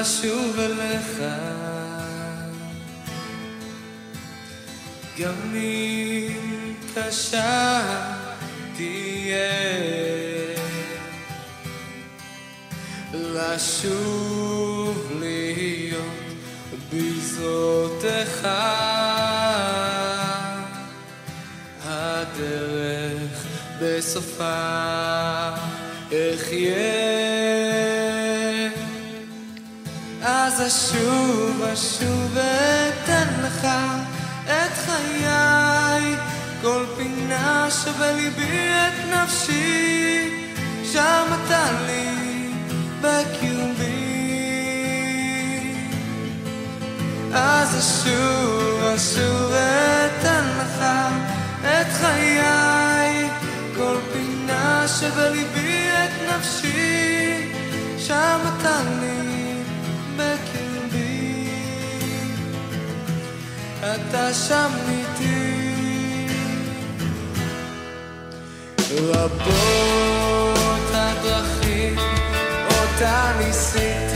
לשוב אליך. גם אם קשה תהיה. לשוב להיות בזרותיך הדרך בסופה אחיה אשוב אשוב ואתן לך את חיי. כל פינה שבליבי את נפשי שם אתה לי בקרבי אז אשוב אשוב ואתן לך את חיי. כל פינה שבליבי את נפשי שם אתה לי אתה שם איתי. רבות הדרכים אותה ניסיתי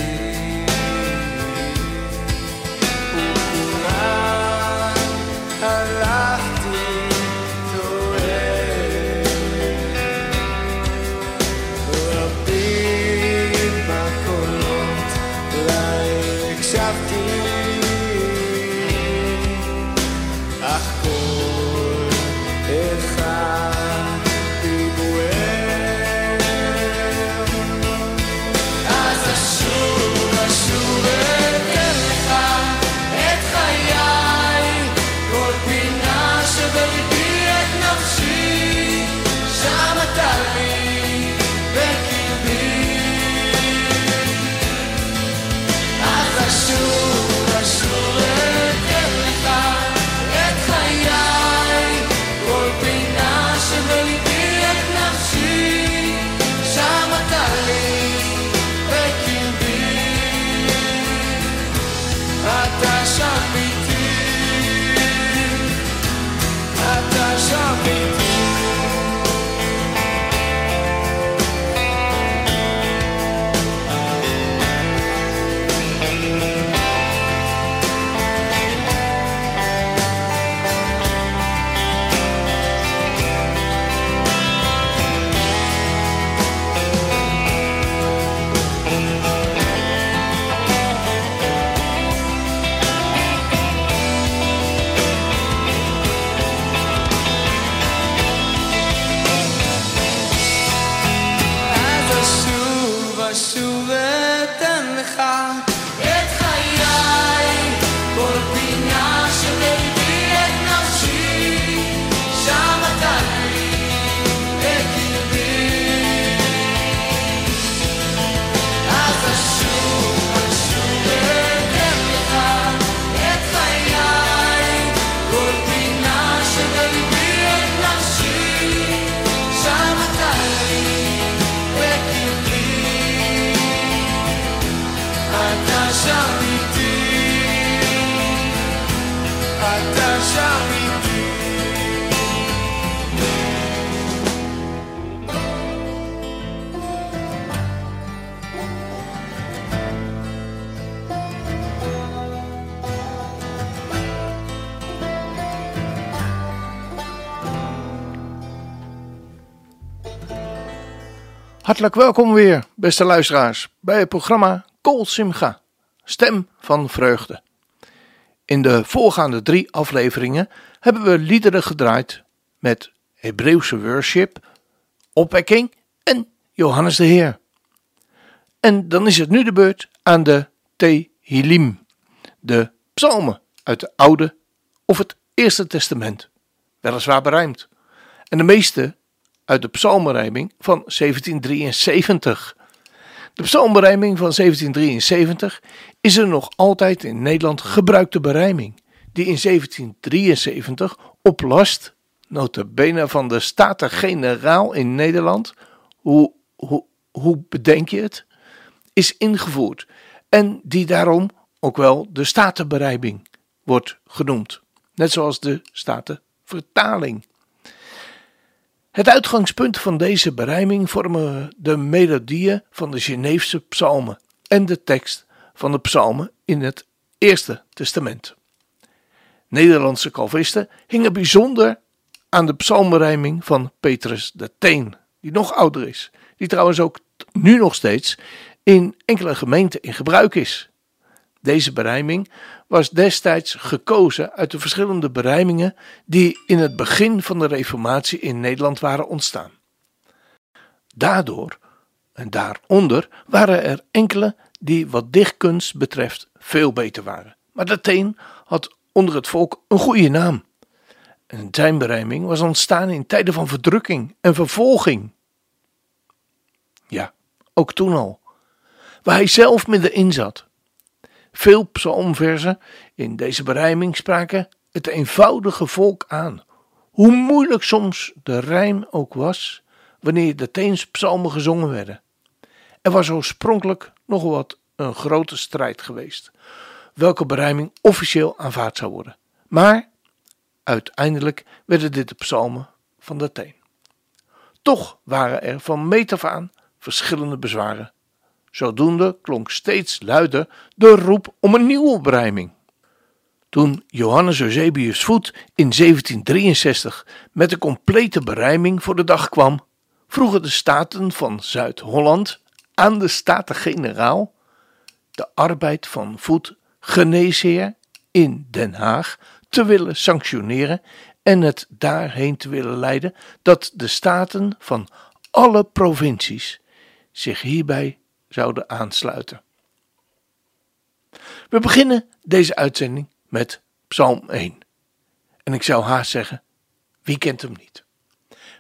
Hartelijk welkom weer, beste luisteraars, bij het programma Kol Simcha, Stem van Vreugde. In de voorgaande drie afleveringen hebben we liederen gedraaid met Hebreeuwse worship, opwekking en Johannes de Heer. En dan is het nu de beurt aan de Tehillim, de psalmen uit het Oude of het Eerste Testament, weliswaar berijmd. En de meeste uit de psalmberijming van 1773. De psalmberijming van 1773 is er nog altijd in Nederland gebruikte berijming, die in 1773 op last, notabene van de Staten-Generaal in Nederland, hoe, hoe, hoe bedenk je het, is ingevoerd en die daarom ook wel de Statenberijming wordt genoemd, net zoals de Statenvertaling. Het uitgangspunt van deze berijming vormen de melodieën van de Geneefse psalmen en de tekst van de psalmen in het Eerste Testament. Nederlandse Calvisten hingen bijzonder aan de psalmberijming van Petrus de Teen, die nog ouder is, die trouwens ook nu nog steeds in enkele gemeenten in gebruik is. Deze berijming was destijds gekozen uit de verschillende berijmingen die in het begin van de Reformatie in Nederland waren ontstaan. Daardoor en daaronder waren er enkele die wat dichtkunst betreft veel beter waren. Maar de Teen had onder het volk een goede naam. En zijn berijming was ontstaan in tijden van verdrukking en vervolging. Ja, ook toen al. Waar hij zelf middenin zat. Veel psalmversen in deze berijming spraken het eenvoudige volk aan. Hoe moeilijk soms de rijm ook was, wanneer de teens psalmen gezongen werden. Er was oorspronkelijk nog wat een grote strijd geweest, welke berijming officieel aanvaard zou worden. Maar uiteindelijk werden dit de psalmen van de teen. Toch waren er van meet af aan verschillende bezwaren Zodoende klonk steeds luider de roep om een nieuwe berijming. Toen Johannes Eusebius Voet in 1763 met de complete berijming voor de dag kwam, vroegen de staten van Zuid-Holland aan de Staten-Generaal de arbeid van Voet geneesheer in Den Haag te willen sanctioneren en het daarheen te willen leiden dat de staten van alle provincies zich hierbij zouden aansluiten. We beginnen deze uitzending met Psalm 1. En ik zou haast zeggen: wie kent hem niet?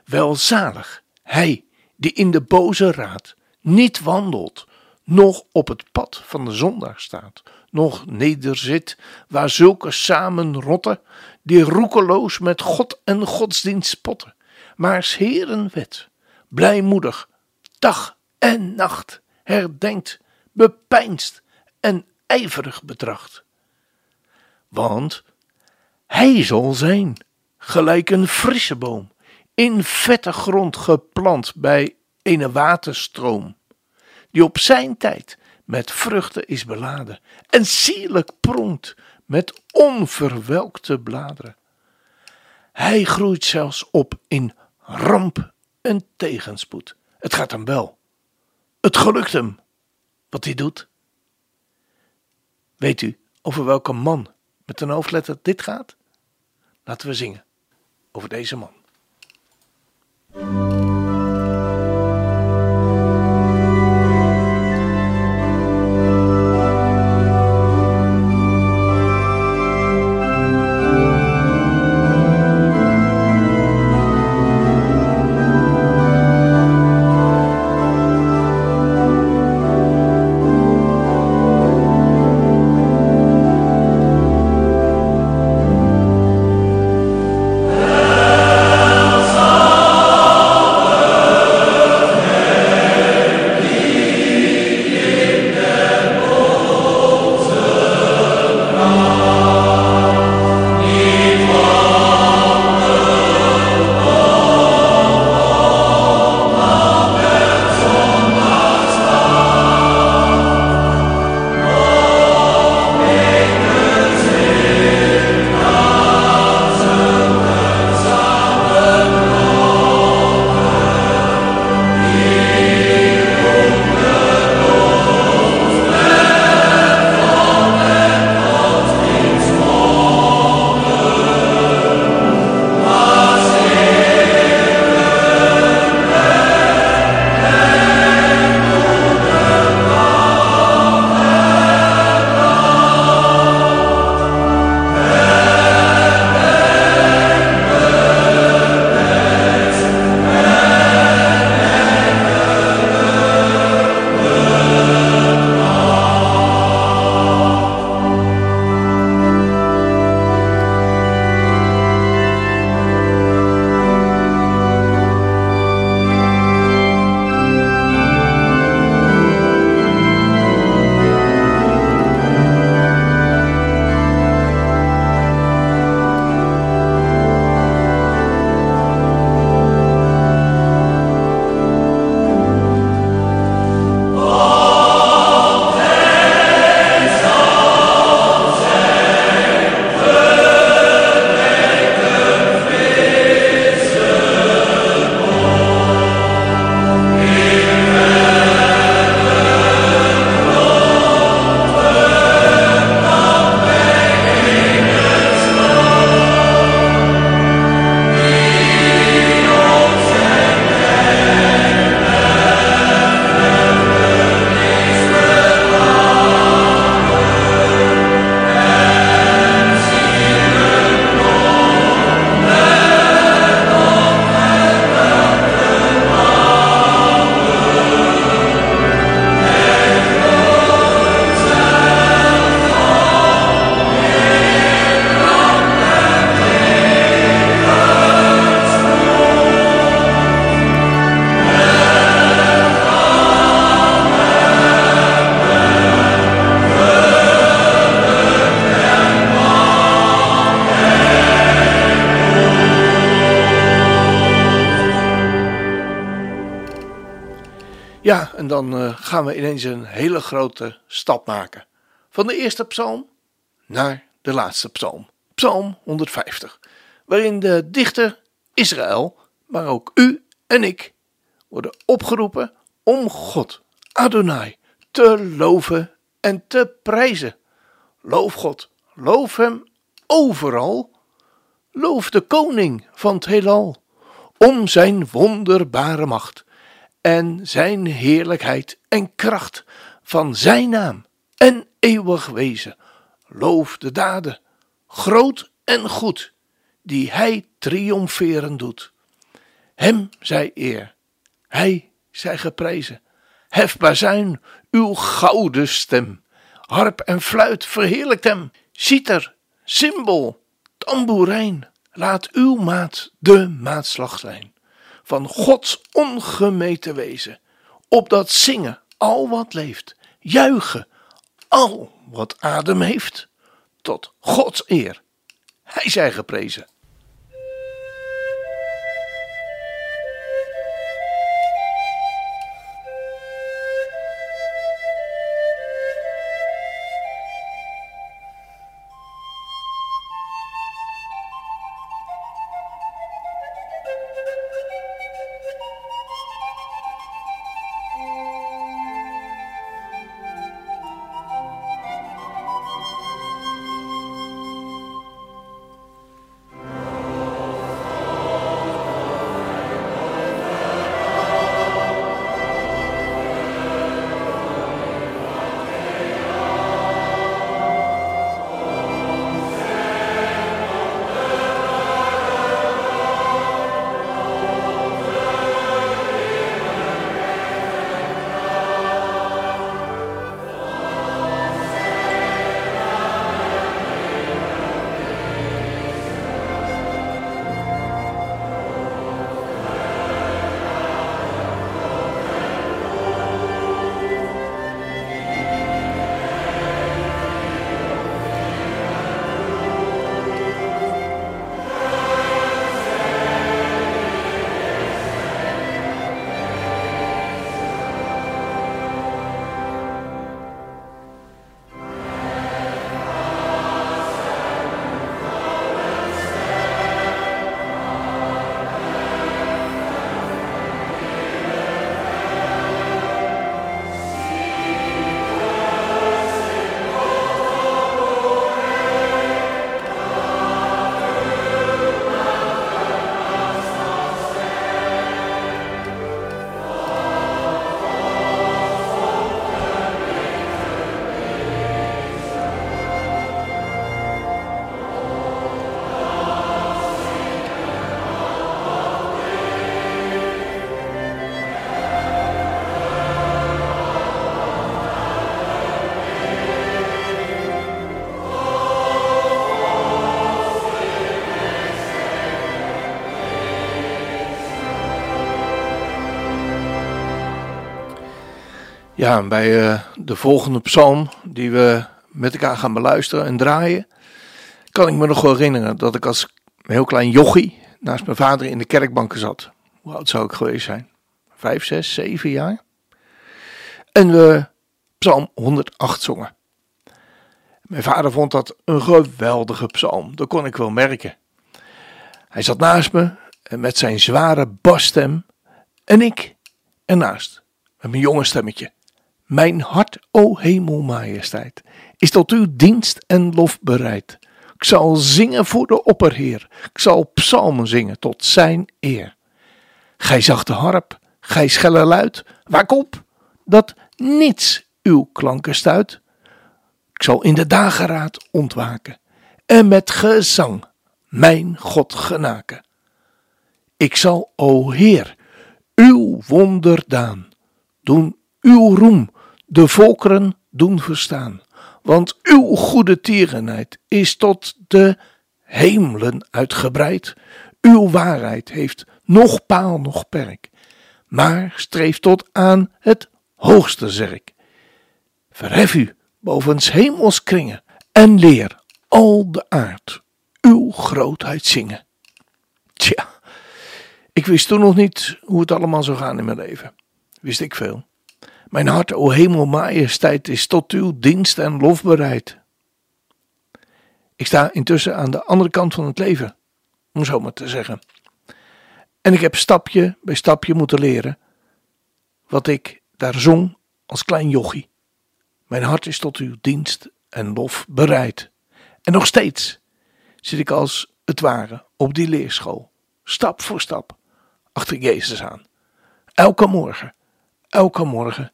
Welzalig hij die in de boze raad niet wandelt, nog op het pad van de zondaar staat, nog nederzit waar zulke samen rotten, die roekeloos met God en godsdienst spotten, maar s Heeren wet, blijmoedig, dag en nacht herdenkt, bepeinst en ijverig betracht. Want hij zal zijn, gelijk een frisse boom, in vette grond geplant bij een waterstroom, die op zijn tijd met vruchten is beladen en sierlijk pronkt met onverwelkte bladeren. Hij groeit zelfs op in ramp en tegenspoed. Het gaat hem wel. Het gelukt hem. Wat hij doet. Weet u over welke man met een hoofdletter dit gaat? Laten we zingen over deze man. Dan eh, gaan we ineens een hele grote stap maken. Van de eerste psalm naar de laatste psalm. Psalm 150. Waarin de dichter Israël, maar ook u en ik, worden opgeroepen om God, Adonai, te loven en te prijzen. Loof God, loof Hem overal. Loof de koning van het heelal, om zijn wonderbare macht en zijn heerlijkheid en kracht van zijn naam en eeuwig wezen. Loof de daden, groot en goed, die hij triomferen doet. Hem zij eer, hij zij geprezen. Hef bazuin uw gouden stem, harp en fluit verheerlijkt hem. Citer, cymbal, tamboerijn, laat uw maat de maatslag zijn van Gods ongemeten wezen, opdat zingen al wat leeft, juichen al wat adem heeft, tot Gods eer. Hij zij geprezen. Ja, bij uh, de volgende psalm die we met elkaar gaan beluisteren en draaien, kan ik me nog herinneren dat ik als heel klein jochie naast mijn vader in de kerkbanken zat. Hoe oud zou ik geweest zijn? Vijf, zes, zeven jaar. En we psalm 108 zongen. Mijn vader vond dat een geweldige psalm, dat kon ik wel merken. Hij zat naast me met zijn zware basstem en ik ernaast met mijn jonge stemmetje. Mijn hart, o hemelmajesteit, is tot uw dienst en lof bereid. Ik zal zingen voor de opperheer. Ik zal psalmen zingen tot zijn eer. Gij zag de harp, gij schelle luid, waak op, dat niets uw klanken stuit. Ik zal in de dageraad ontwaken en met gezang mijn God genaken. Ik zal, o Heer, uw wonderdaan doen, uw roem de volkeren doen verstaan. Want uw goede tierenheid is tot de hemelen uitgebreid. Uw waarheid heeft nog paal, nog perk, maar streeft tot aan het hoogste zerk. Verhef u boven hemels kringen en leer al de aard uw grootheid zingen. Tja, ik wist toen nog niet hoe het allemaal zou gaan in mijn leven. Wist ik veel. Mijn hart, o hemel, majesteit, is tot uw dienst en lof bereid. Ik sta intussen aan de andere kant van het leven, om zo maar te zeggen. En ik heb stapje bij stapje moeten leren wat ik daar zong als klein jochie. Mijn hart is tot uw dienst en lof bereid. En nog steeds zit ik als het ware op die leerschool, stap voor stap, achter Jezus aan. Elke morgen, elke morgen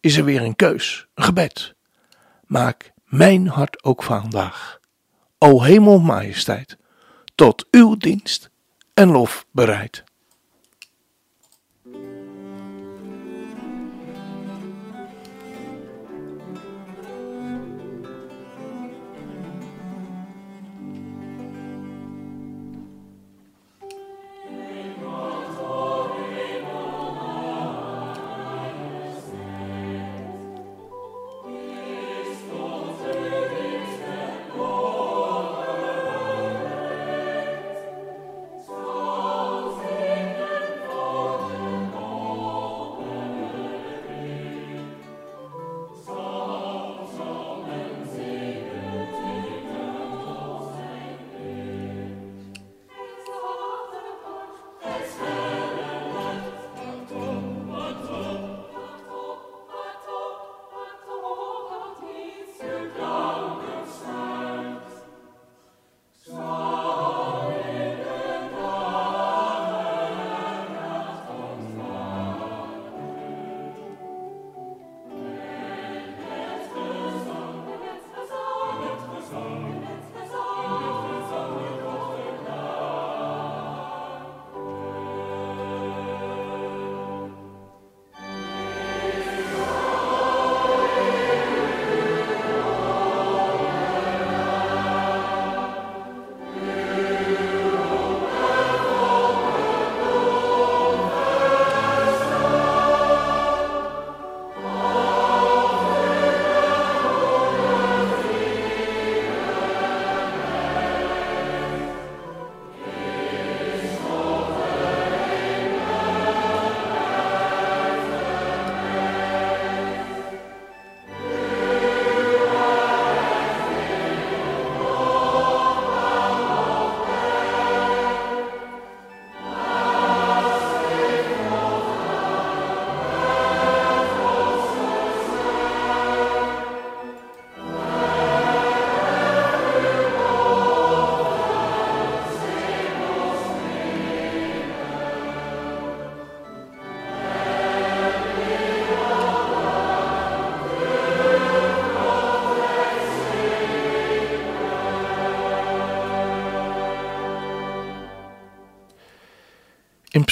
is er weer een keus, een gebed. Maak mijn hart ook vandaag, o hemel majesteit, tot uw dienst en lof bereid.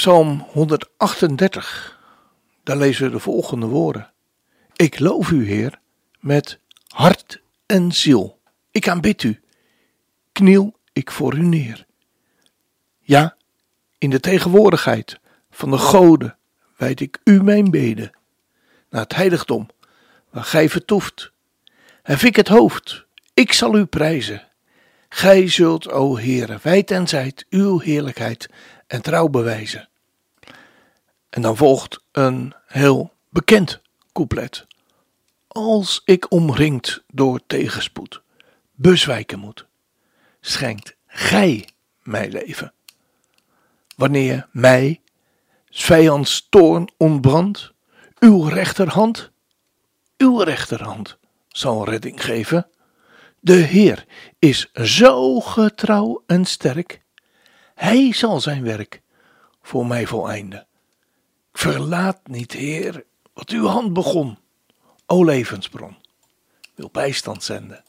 Psalm 138, daar lezen we de volgende woorden. Ik loof u, Heer, met hart en ziel. Ik aanbid u. Kniel ik voor u neer. Ja, in de tegenwoordigheid van de goden wijd ik u mijn beden. Naar het heiligdom waar gij vertoeft. Hef ik het hoofd, ik zal u prijzen. Gij zult, o Heere, wijd en zijd uw heerlijkheid en trouw bewijzen. En dan volgt een heel bekend couplet. Als ik omringd door tegenspoed bezwijken moet, schenkt gij mij leven. Wanneer mij vijands toorn ontbrandt, uw rechterhand, uw rechterhand zal redding geven. De Heer is zo getrouw en sterk hij zal zijn werk voor mij voleinden. Verlaat niet, Heer, wat uw hand begon. O levensbron, wil bijstand zenden.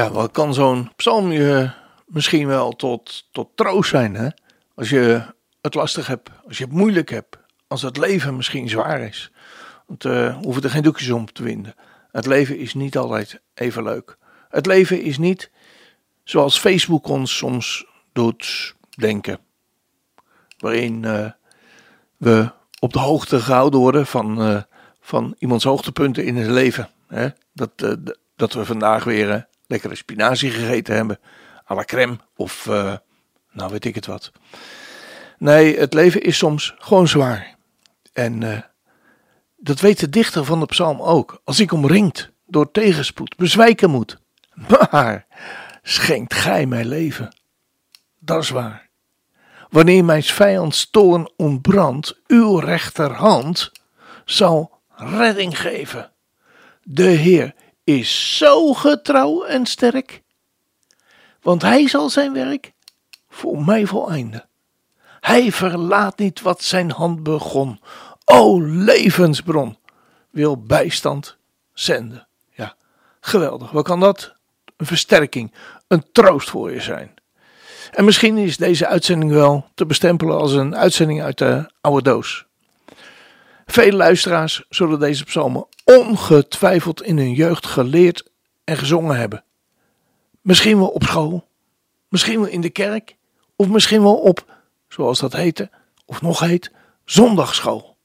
Ja, wat kan zo'n psalm je misschien wel tot, tot troost zijn, hè? Als je het lastig hebt, als je het moeilijk hebt, als het leven misschien zwaar is. Want uh, hoeven er geen doekjes om te winden. Het leven is niet altijd even leuk. Het leven is niet zoals Facebook ons soms doet denken. Waarin uh, we op de hoogte gehouden worden van, uh, van iemands hoogtepunten in het leven. Hè? Dat, dat we vandaag weer lekkere spinazie gegeten hebben. À la crème of nou weet ik het wat. Nee, het leven is soms gewoon zwaar. En uh, dat weet de dichter van de psalm ook. Als ik omringd door tegenspoed bezwijken moet. Maar schenkt gij mij leven. Dat is waar. Wanneer mijn vijands toorn ontbrandt, uw rechterhand zal redding geven. De Heer is zo getrouw en sterk, want hij zal zijn werk voor mij voleinden. Hij verlaat niet wat zijn hand begon. O levensbron, wil bijstand zenden. Ja, geweldig. Wat kan dat? Een versterking, een troost voor je zijn. En misschien is deze uitzending wel te bestempelen als een uitzending uit de oude doos. Vele luisteraars zullen deze psalmen ongetwijfeld in hun jeugd geleerd en gezongen hebben. Misschien wel op school, misschien wel in de kerk, of misschien wel op zoals dat heette, of nog heet, zondagschool.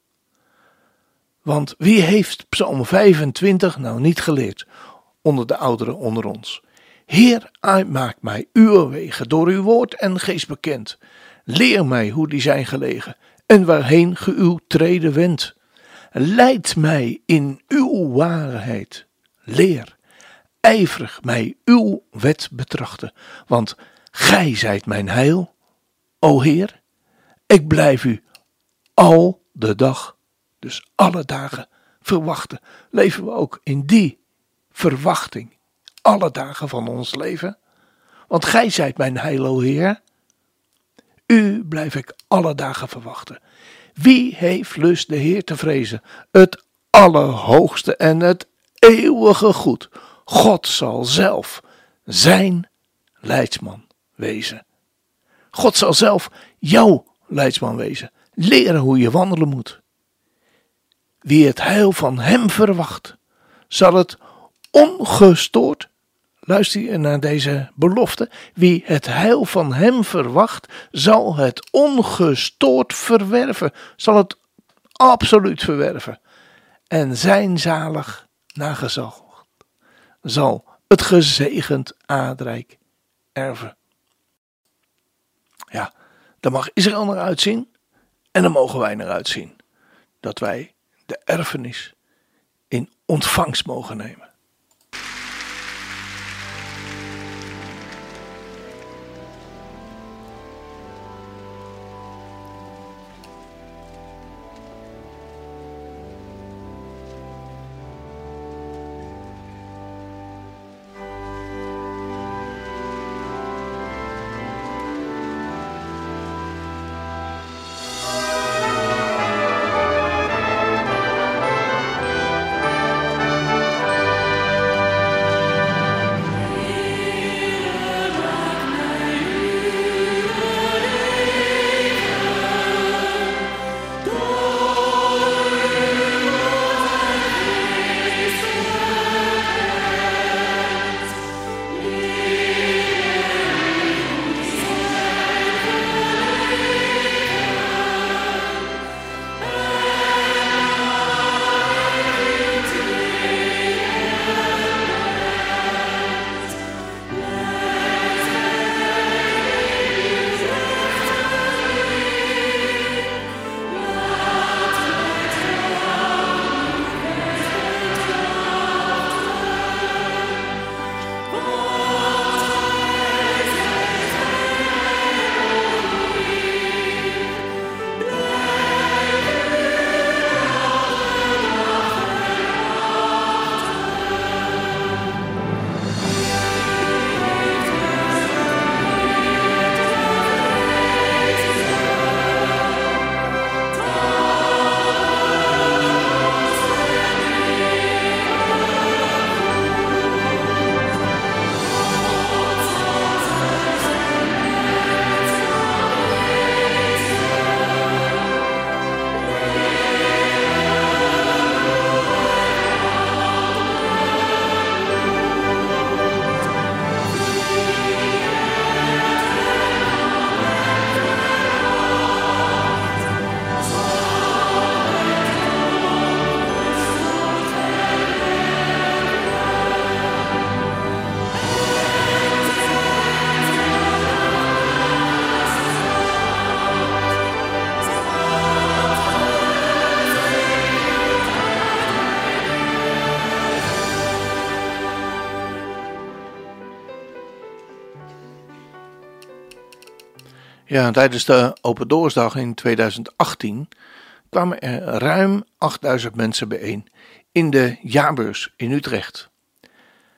Want wie heeft Psalm 25 nou niet geleerd onder de ouderen onder ons? Heer, maak mij uw wegen door uw woord en geest bekend. Leer mij hoe die zijn gelegen en waarheen ge uw treden wendt. Leid mij in uw waarheid. Leer, ijverig mij uw wet betrachten, want gij zijt mijn heil O Heer, ik blijf u al de dag, dus alle dagen, verwachten. Leven we ook in die verwachting, alle dagen van ons leven? Want gij zijt mijn heil, o Heer. U blijf ik alle dagen verwachten. Wie heeft lust de Heer te vrezen? Het Allerhoogste en het eeuwige goed. God zal zelf zijn leidsman wezen. God zal zelf jouw leidsman wezen. Leren hoe je wandelen moet. Wie het heil van hem verwacht, zal het ongestoord, luister naar deze belofte, wie het heil van hem verwacht, zal het ongestoord verwerven, zal het absoluut verwerven. En zijn zalig zal het gezegend aardrijk erven. Ja, dan mag Israël naar uitzien en dan mogen wij naar uitzien. Dat wij de erfenis in ontvangst mogen nemen. Ja, tijdens de Open Doorsdag in 2018 kwamen er ruim 8000 mensen bijeen in de jaarbeurs in Utrecht.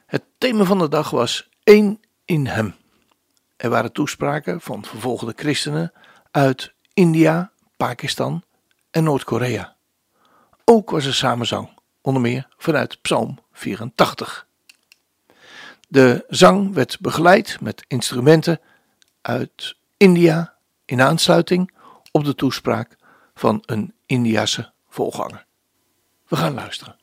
Het thema van de dag was één in hem. Er waren toespraken van vervolgde christenen uit India, Pakistan en Noord-Korea. Ook was er samenzang, onder meer vanuit Psalm 84. De zang werd begeleid met instrumenten uit India in aansluiting op de toespraak van een Indiase voorganger. We gaan luisteren.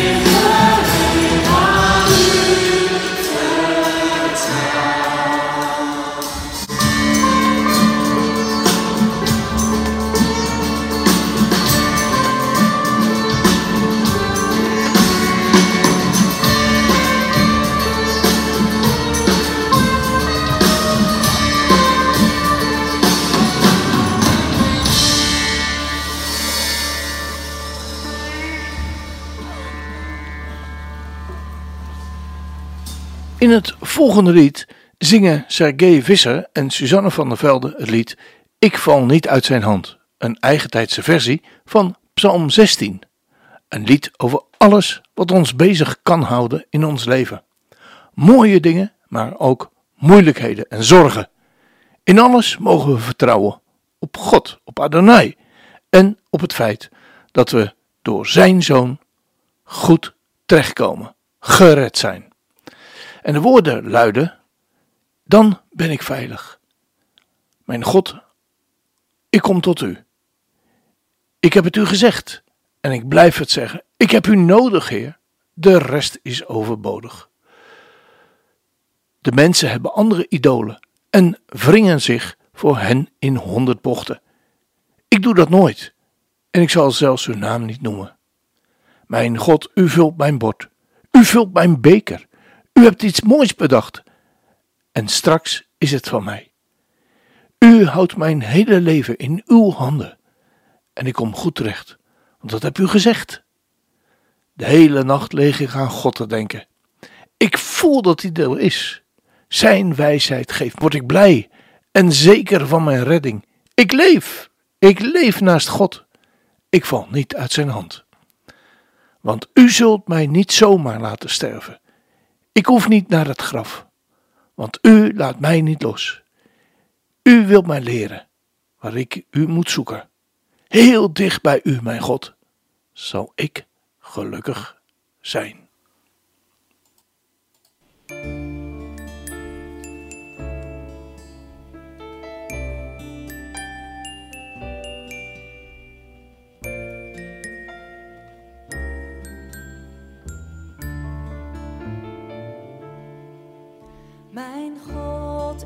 In volgende lied zingen Sergei Visser en Suzanne van der Velde het lied Ik val niet uit zijn hand, een eigentijdse versie van Psalm 16. Een lied over alles wat ons bezig kan houden in ons leven. mooie dingen, maar ook moeilijkheden en zorgen. In alles mogen we vertrouwen op God, op Adonai en op het feit dat we door zijn zoon goed terechtkomen, gered zijn. En de woorden luiden: Dan ben ik veilig. Mijn God, ik kom tot u. Ik heb het u gezegd en ik blijf het zeggen. Ik heb u nodig, Heer. De rest is overbodig. De mensen hebben andere idolen en wringen zich voor hen in honderd bochten. Ik doe dat nooit en ik zal zelfs uw naam niet noemen. Mijn God, u vult mijn bord, u vult mijn beker, u hebt iets moois bedacht en straks is het van mij. U houdt mijn hele leven in uw handen en ik kom goed terecht, want dat heb u gezegd. De hele nacht leeg ik aan God te denken. Ik voel dat hij er is. Zijn wijsheid geeft, word ik blij en zeker van mijn redding. Ik leef, ik leef naast God. Ik val niet uit zijn hand. Want u zult mij niet zomaar laten sterven. Ik hoef niet naar het graf, want u laat mij niet los. U wilt mij leren waar ik u moet zoeken. Heel dicht bij u, mijn God, zal ik gelukkig zijn.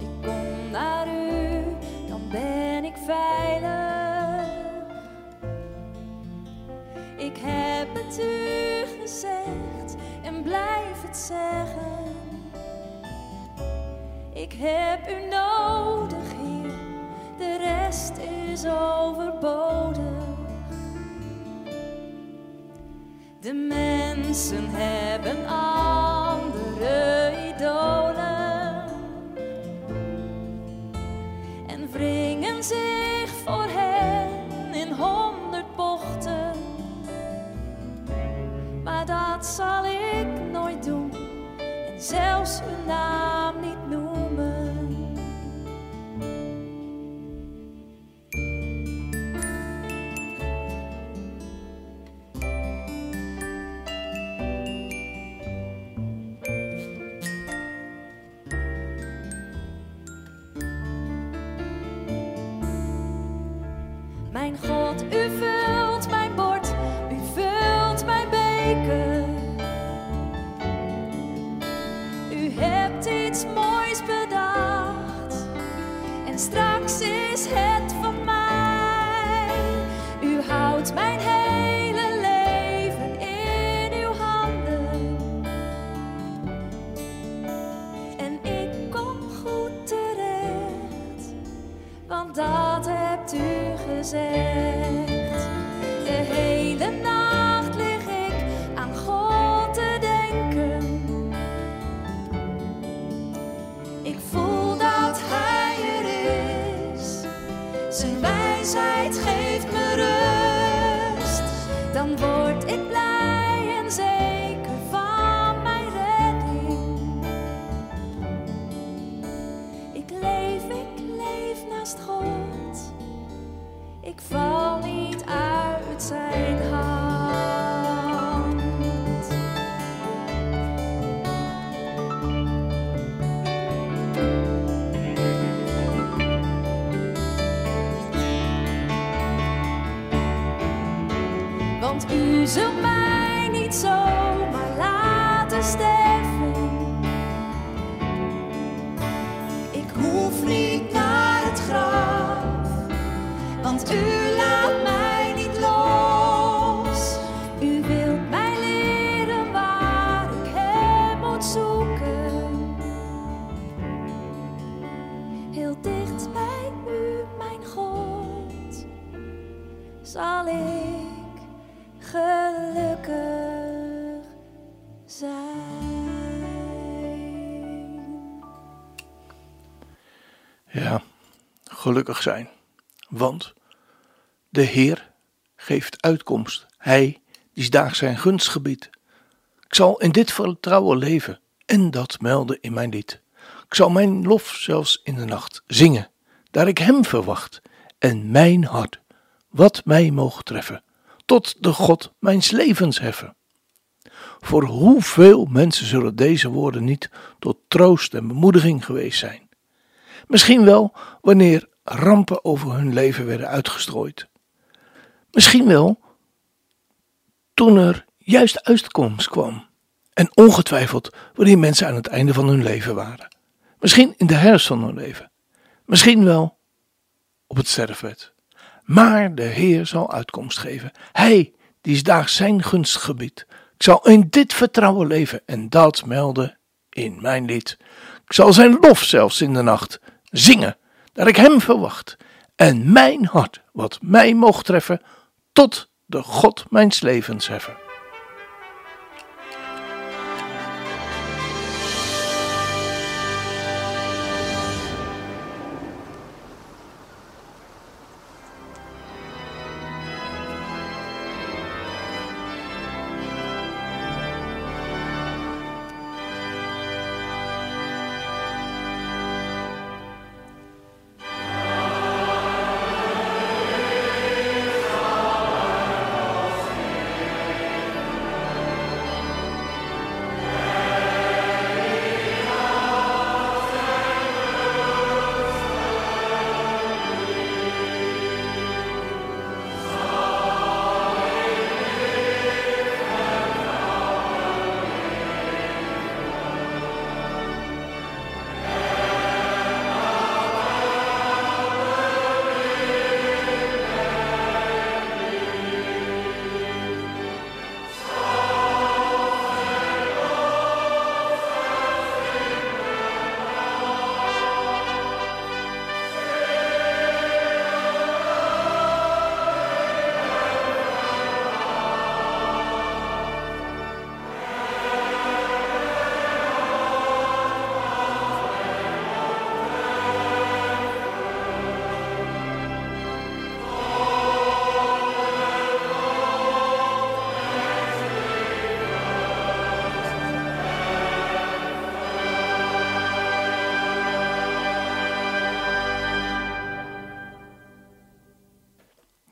Ik kom naar u, dan ben ik veilig. Ik heb het u gezegd en blijf het zeggen. Ik heb u nodig, Heer, de rest is overbodig. De mensen hebben andere idolen wringen zich voor hen in honderd bochten. Maar dat zal ik nooit doen en zelfs hun naam niet noemen. God, u u gezegd. Zal ik gelukkig zijn. Ja, gelukkig zijn. Want de Heer geeft uitkomst. Hij die daags zijn gunstgebied. Ik zal in dit vertrouwen leven en dat melden in mijn lied. Ik zal mijn lof zelfs in de nacht zingen, daar ik hem verwacht, en mijn hart, wat mij moog treffen, tot de God mijns levens heffen. Voor hoeveel mensen zullen deze woorden niet tot troost en bemoediging geweest zijn? Misschien wel wanneer rampen over hun leven werden uitgestrooid. Misschien wel toen er juist uitkomst kwam. En ongetwijfeld wanneer mensen aan het einde van hun leven waren. Misschien in de herfst van hun leven. Misschien wel op het sterfbed. Maar de Heer zal uitkomst geven. Hij die is daags zijn gunstgebied. Ik zal in dit vertrouwen leven en dat melden in mijn lied. Ik zal zijn lof zelfs in de nacht zingen, dat ik hem verwacht. En mijn hart, wat mij mocht treffen, tot de God mijns levens heffen.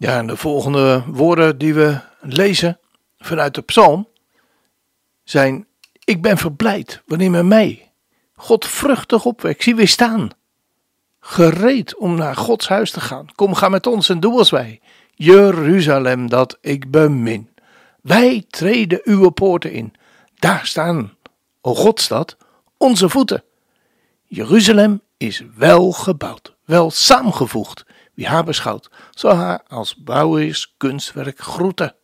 Ja, en de volgende woorden die we lezen vanuit de psalm zijn: Ik ben verblijd wanneer men mij, God vruchtig opwekt. Zie weer staan, gereed om naar Gods huis te gaan. Kom, ga met ons en doe als wij. Jeruzalem dat ik bemin. Wij treden uw poorten in. Daar staan, o Godstad, onze voeten. Jeruzalem is wel gebouwd, wel samengevoegd. Wie haar beschouwt, zal haar als bouwers kunstwerk groeten.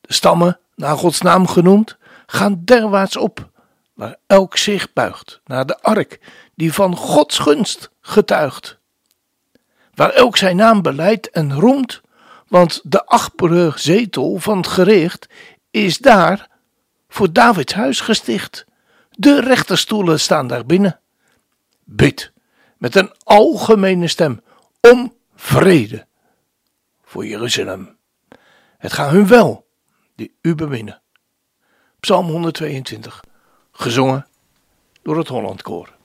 De stammen, naar Gods naam genoemd, gaan derwaarts op, waar elk zich buigt naar de ark die van Gods gunst getuigt. Waar elk zijn naam beleidt en roemt, want de achtbrug zetel van het gericht is daar voor Davids huis gesticht. De rechterstoelen staan daar binnen. Bid met een algemene stem om vrede voor Jeruzalem. Het gaat hun wel, die u beminnen. Psalm 122, gezongen door het Hollandkoor.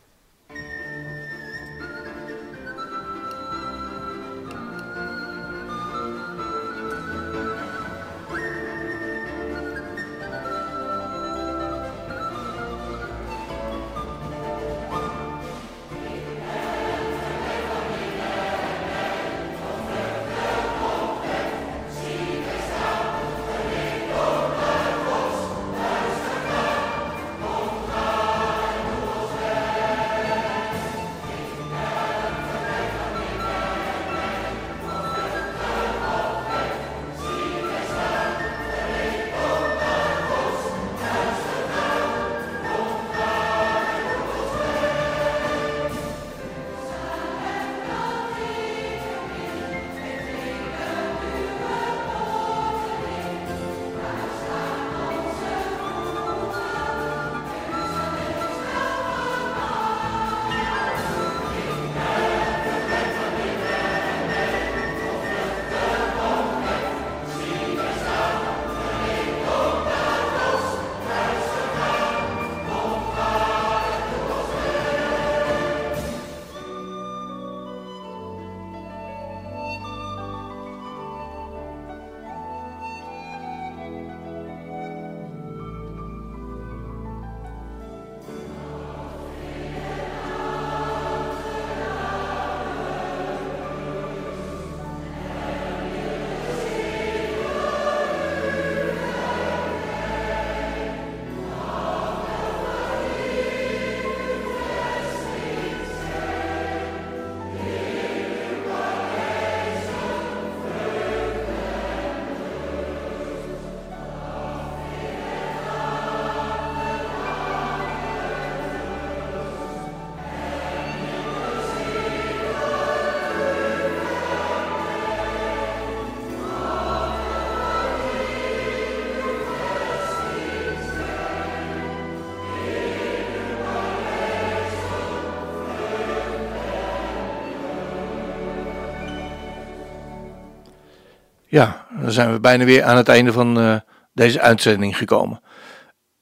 Dan zijn we bijna weer aan het einde van eh, deze uitzending gekomen.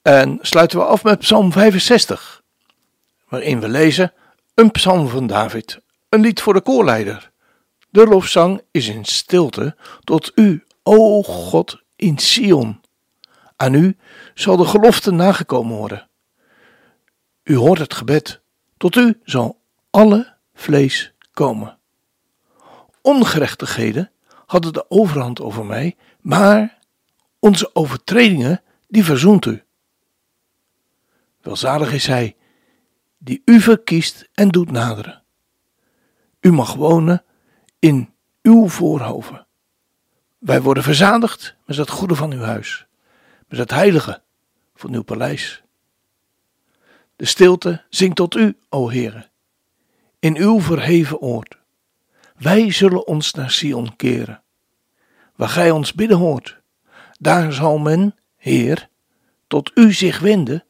En sluiten we af met Psalm 65, waarin we lezen een psalm van David, een lied voor de koorleider. De lofzang is in stilte tot u, o God, in Sion. Aan u zal de gelofte nagekomen worden. U hoort het gebed, tot u zal alle vlees komen. Ongerechtigheden hadden de overhand over mij, maar onze overtredingen, die verzoent u. Welzalig is hij die u verkiest en doet naderen. U mag wonen in uw voorhoven. Wij worden verzadigd met het goede van uw huis, met het heilige van uw paleis. De stilte zingt tot u, o Heere, in uw verheven oord. Wij zullen ons naar Sion keren, waar gij ons bidden hoort. Daar zal men, Heer, tot u zich wenden,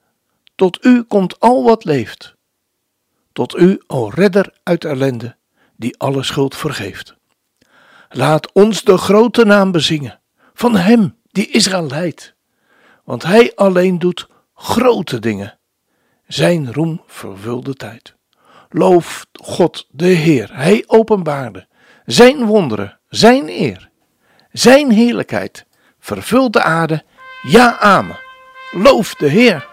tot u komt al wat leeft. Tot u, o redder uit ellende, die alle schuld vergeeft. Laat ons de grote naam bezingen van hem die Israël leidt, want hij alleen doet grote dingen. Zijn roem vervult de tijd. Loof God de Heer, hij openbaarde zijn wonderen, zijn eer, zijn heerlijkheid vervult de aarde. Ja, amen. Loof de Heer.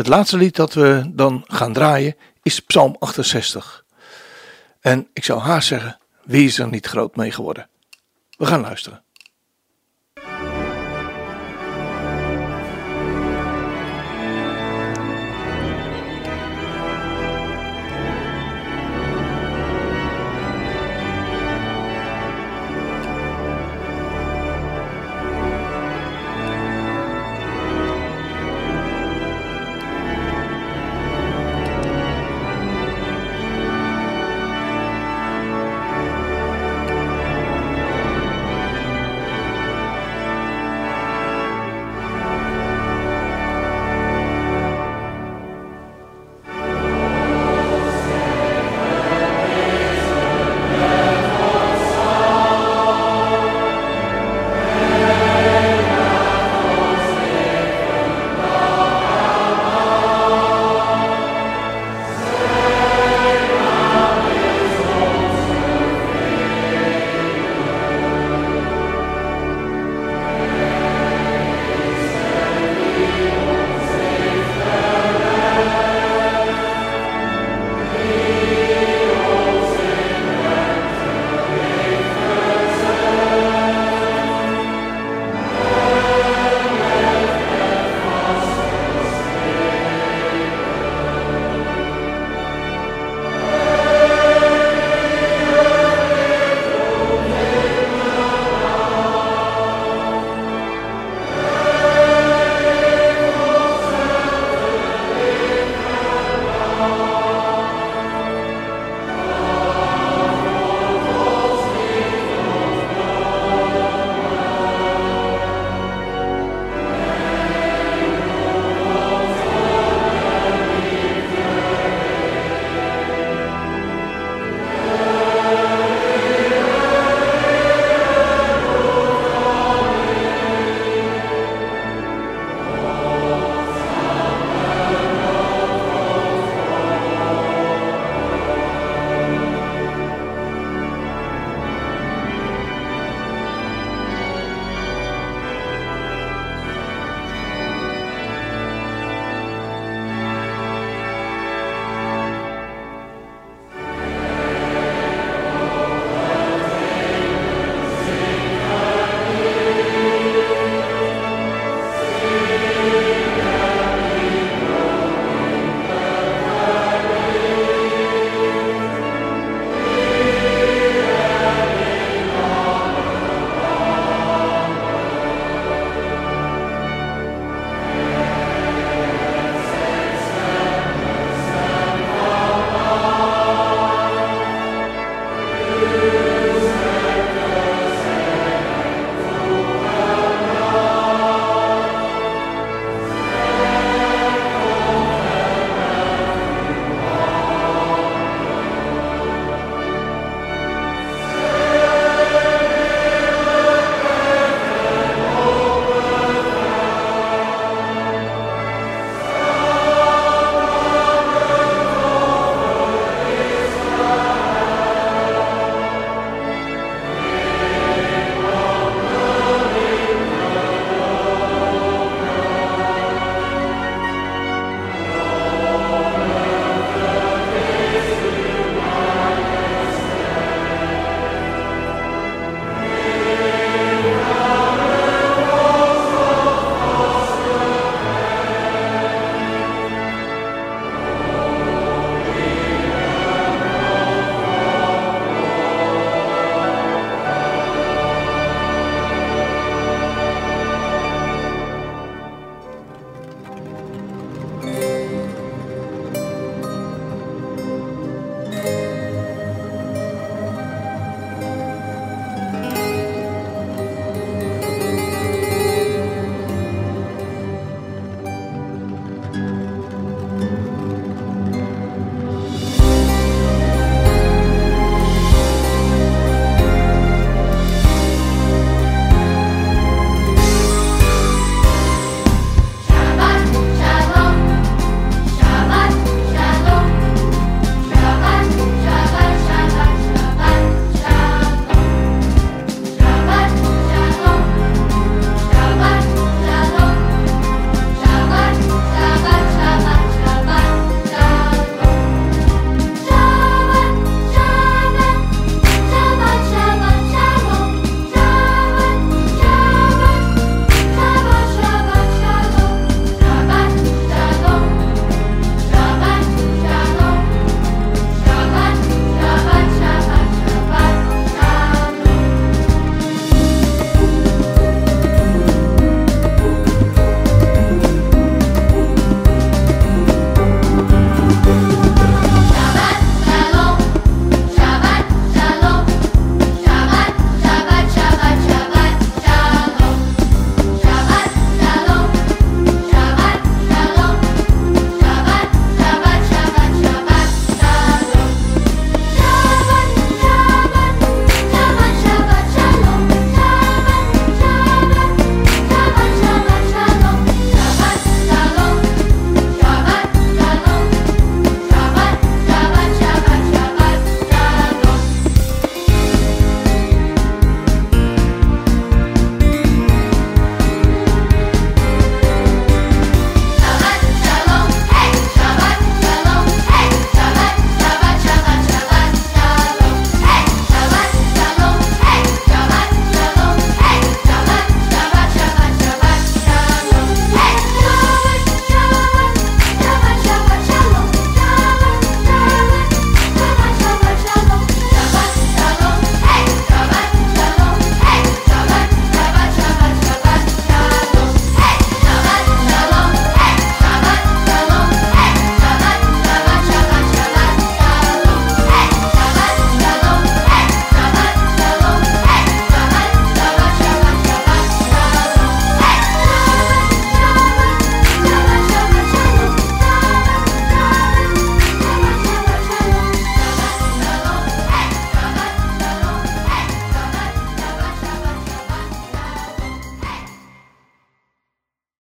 Het laatste lied dat we dan gaan draaien is Psalm 68. En ik zou haast zeggen, wie is er niet groot mee geworden? We gaan luisteren.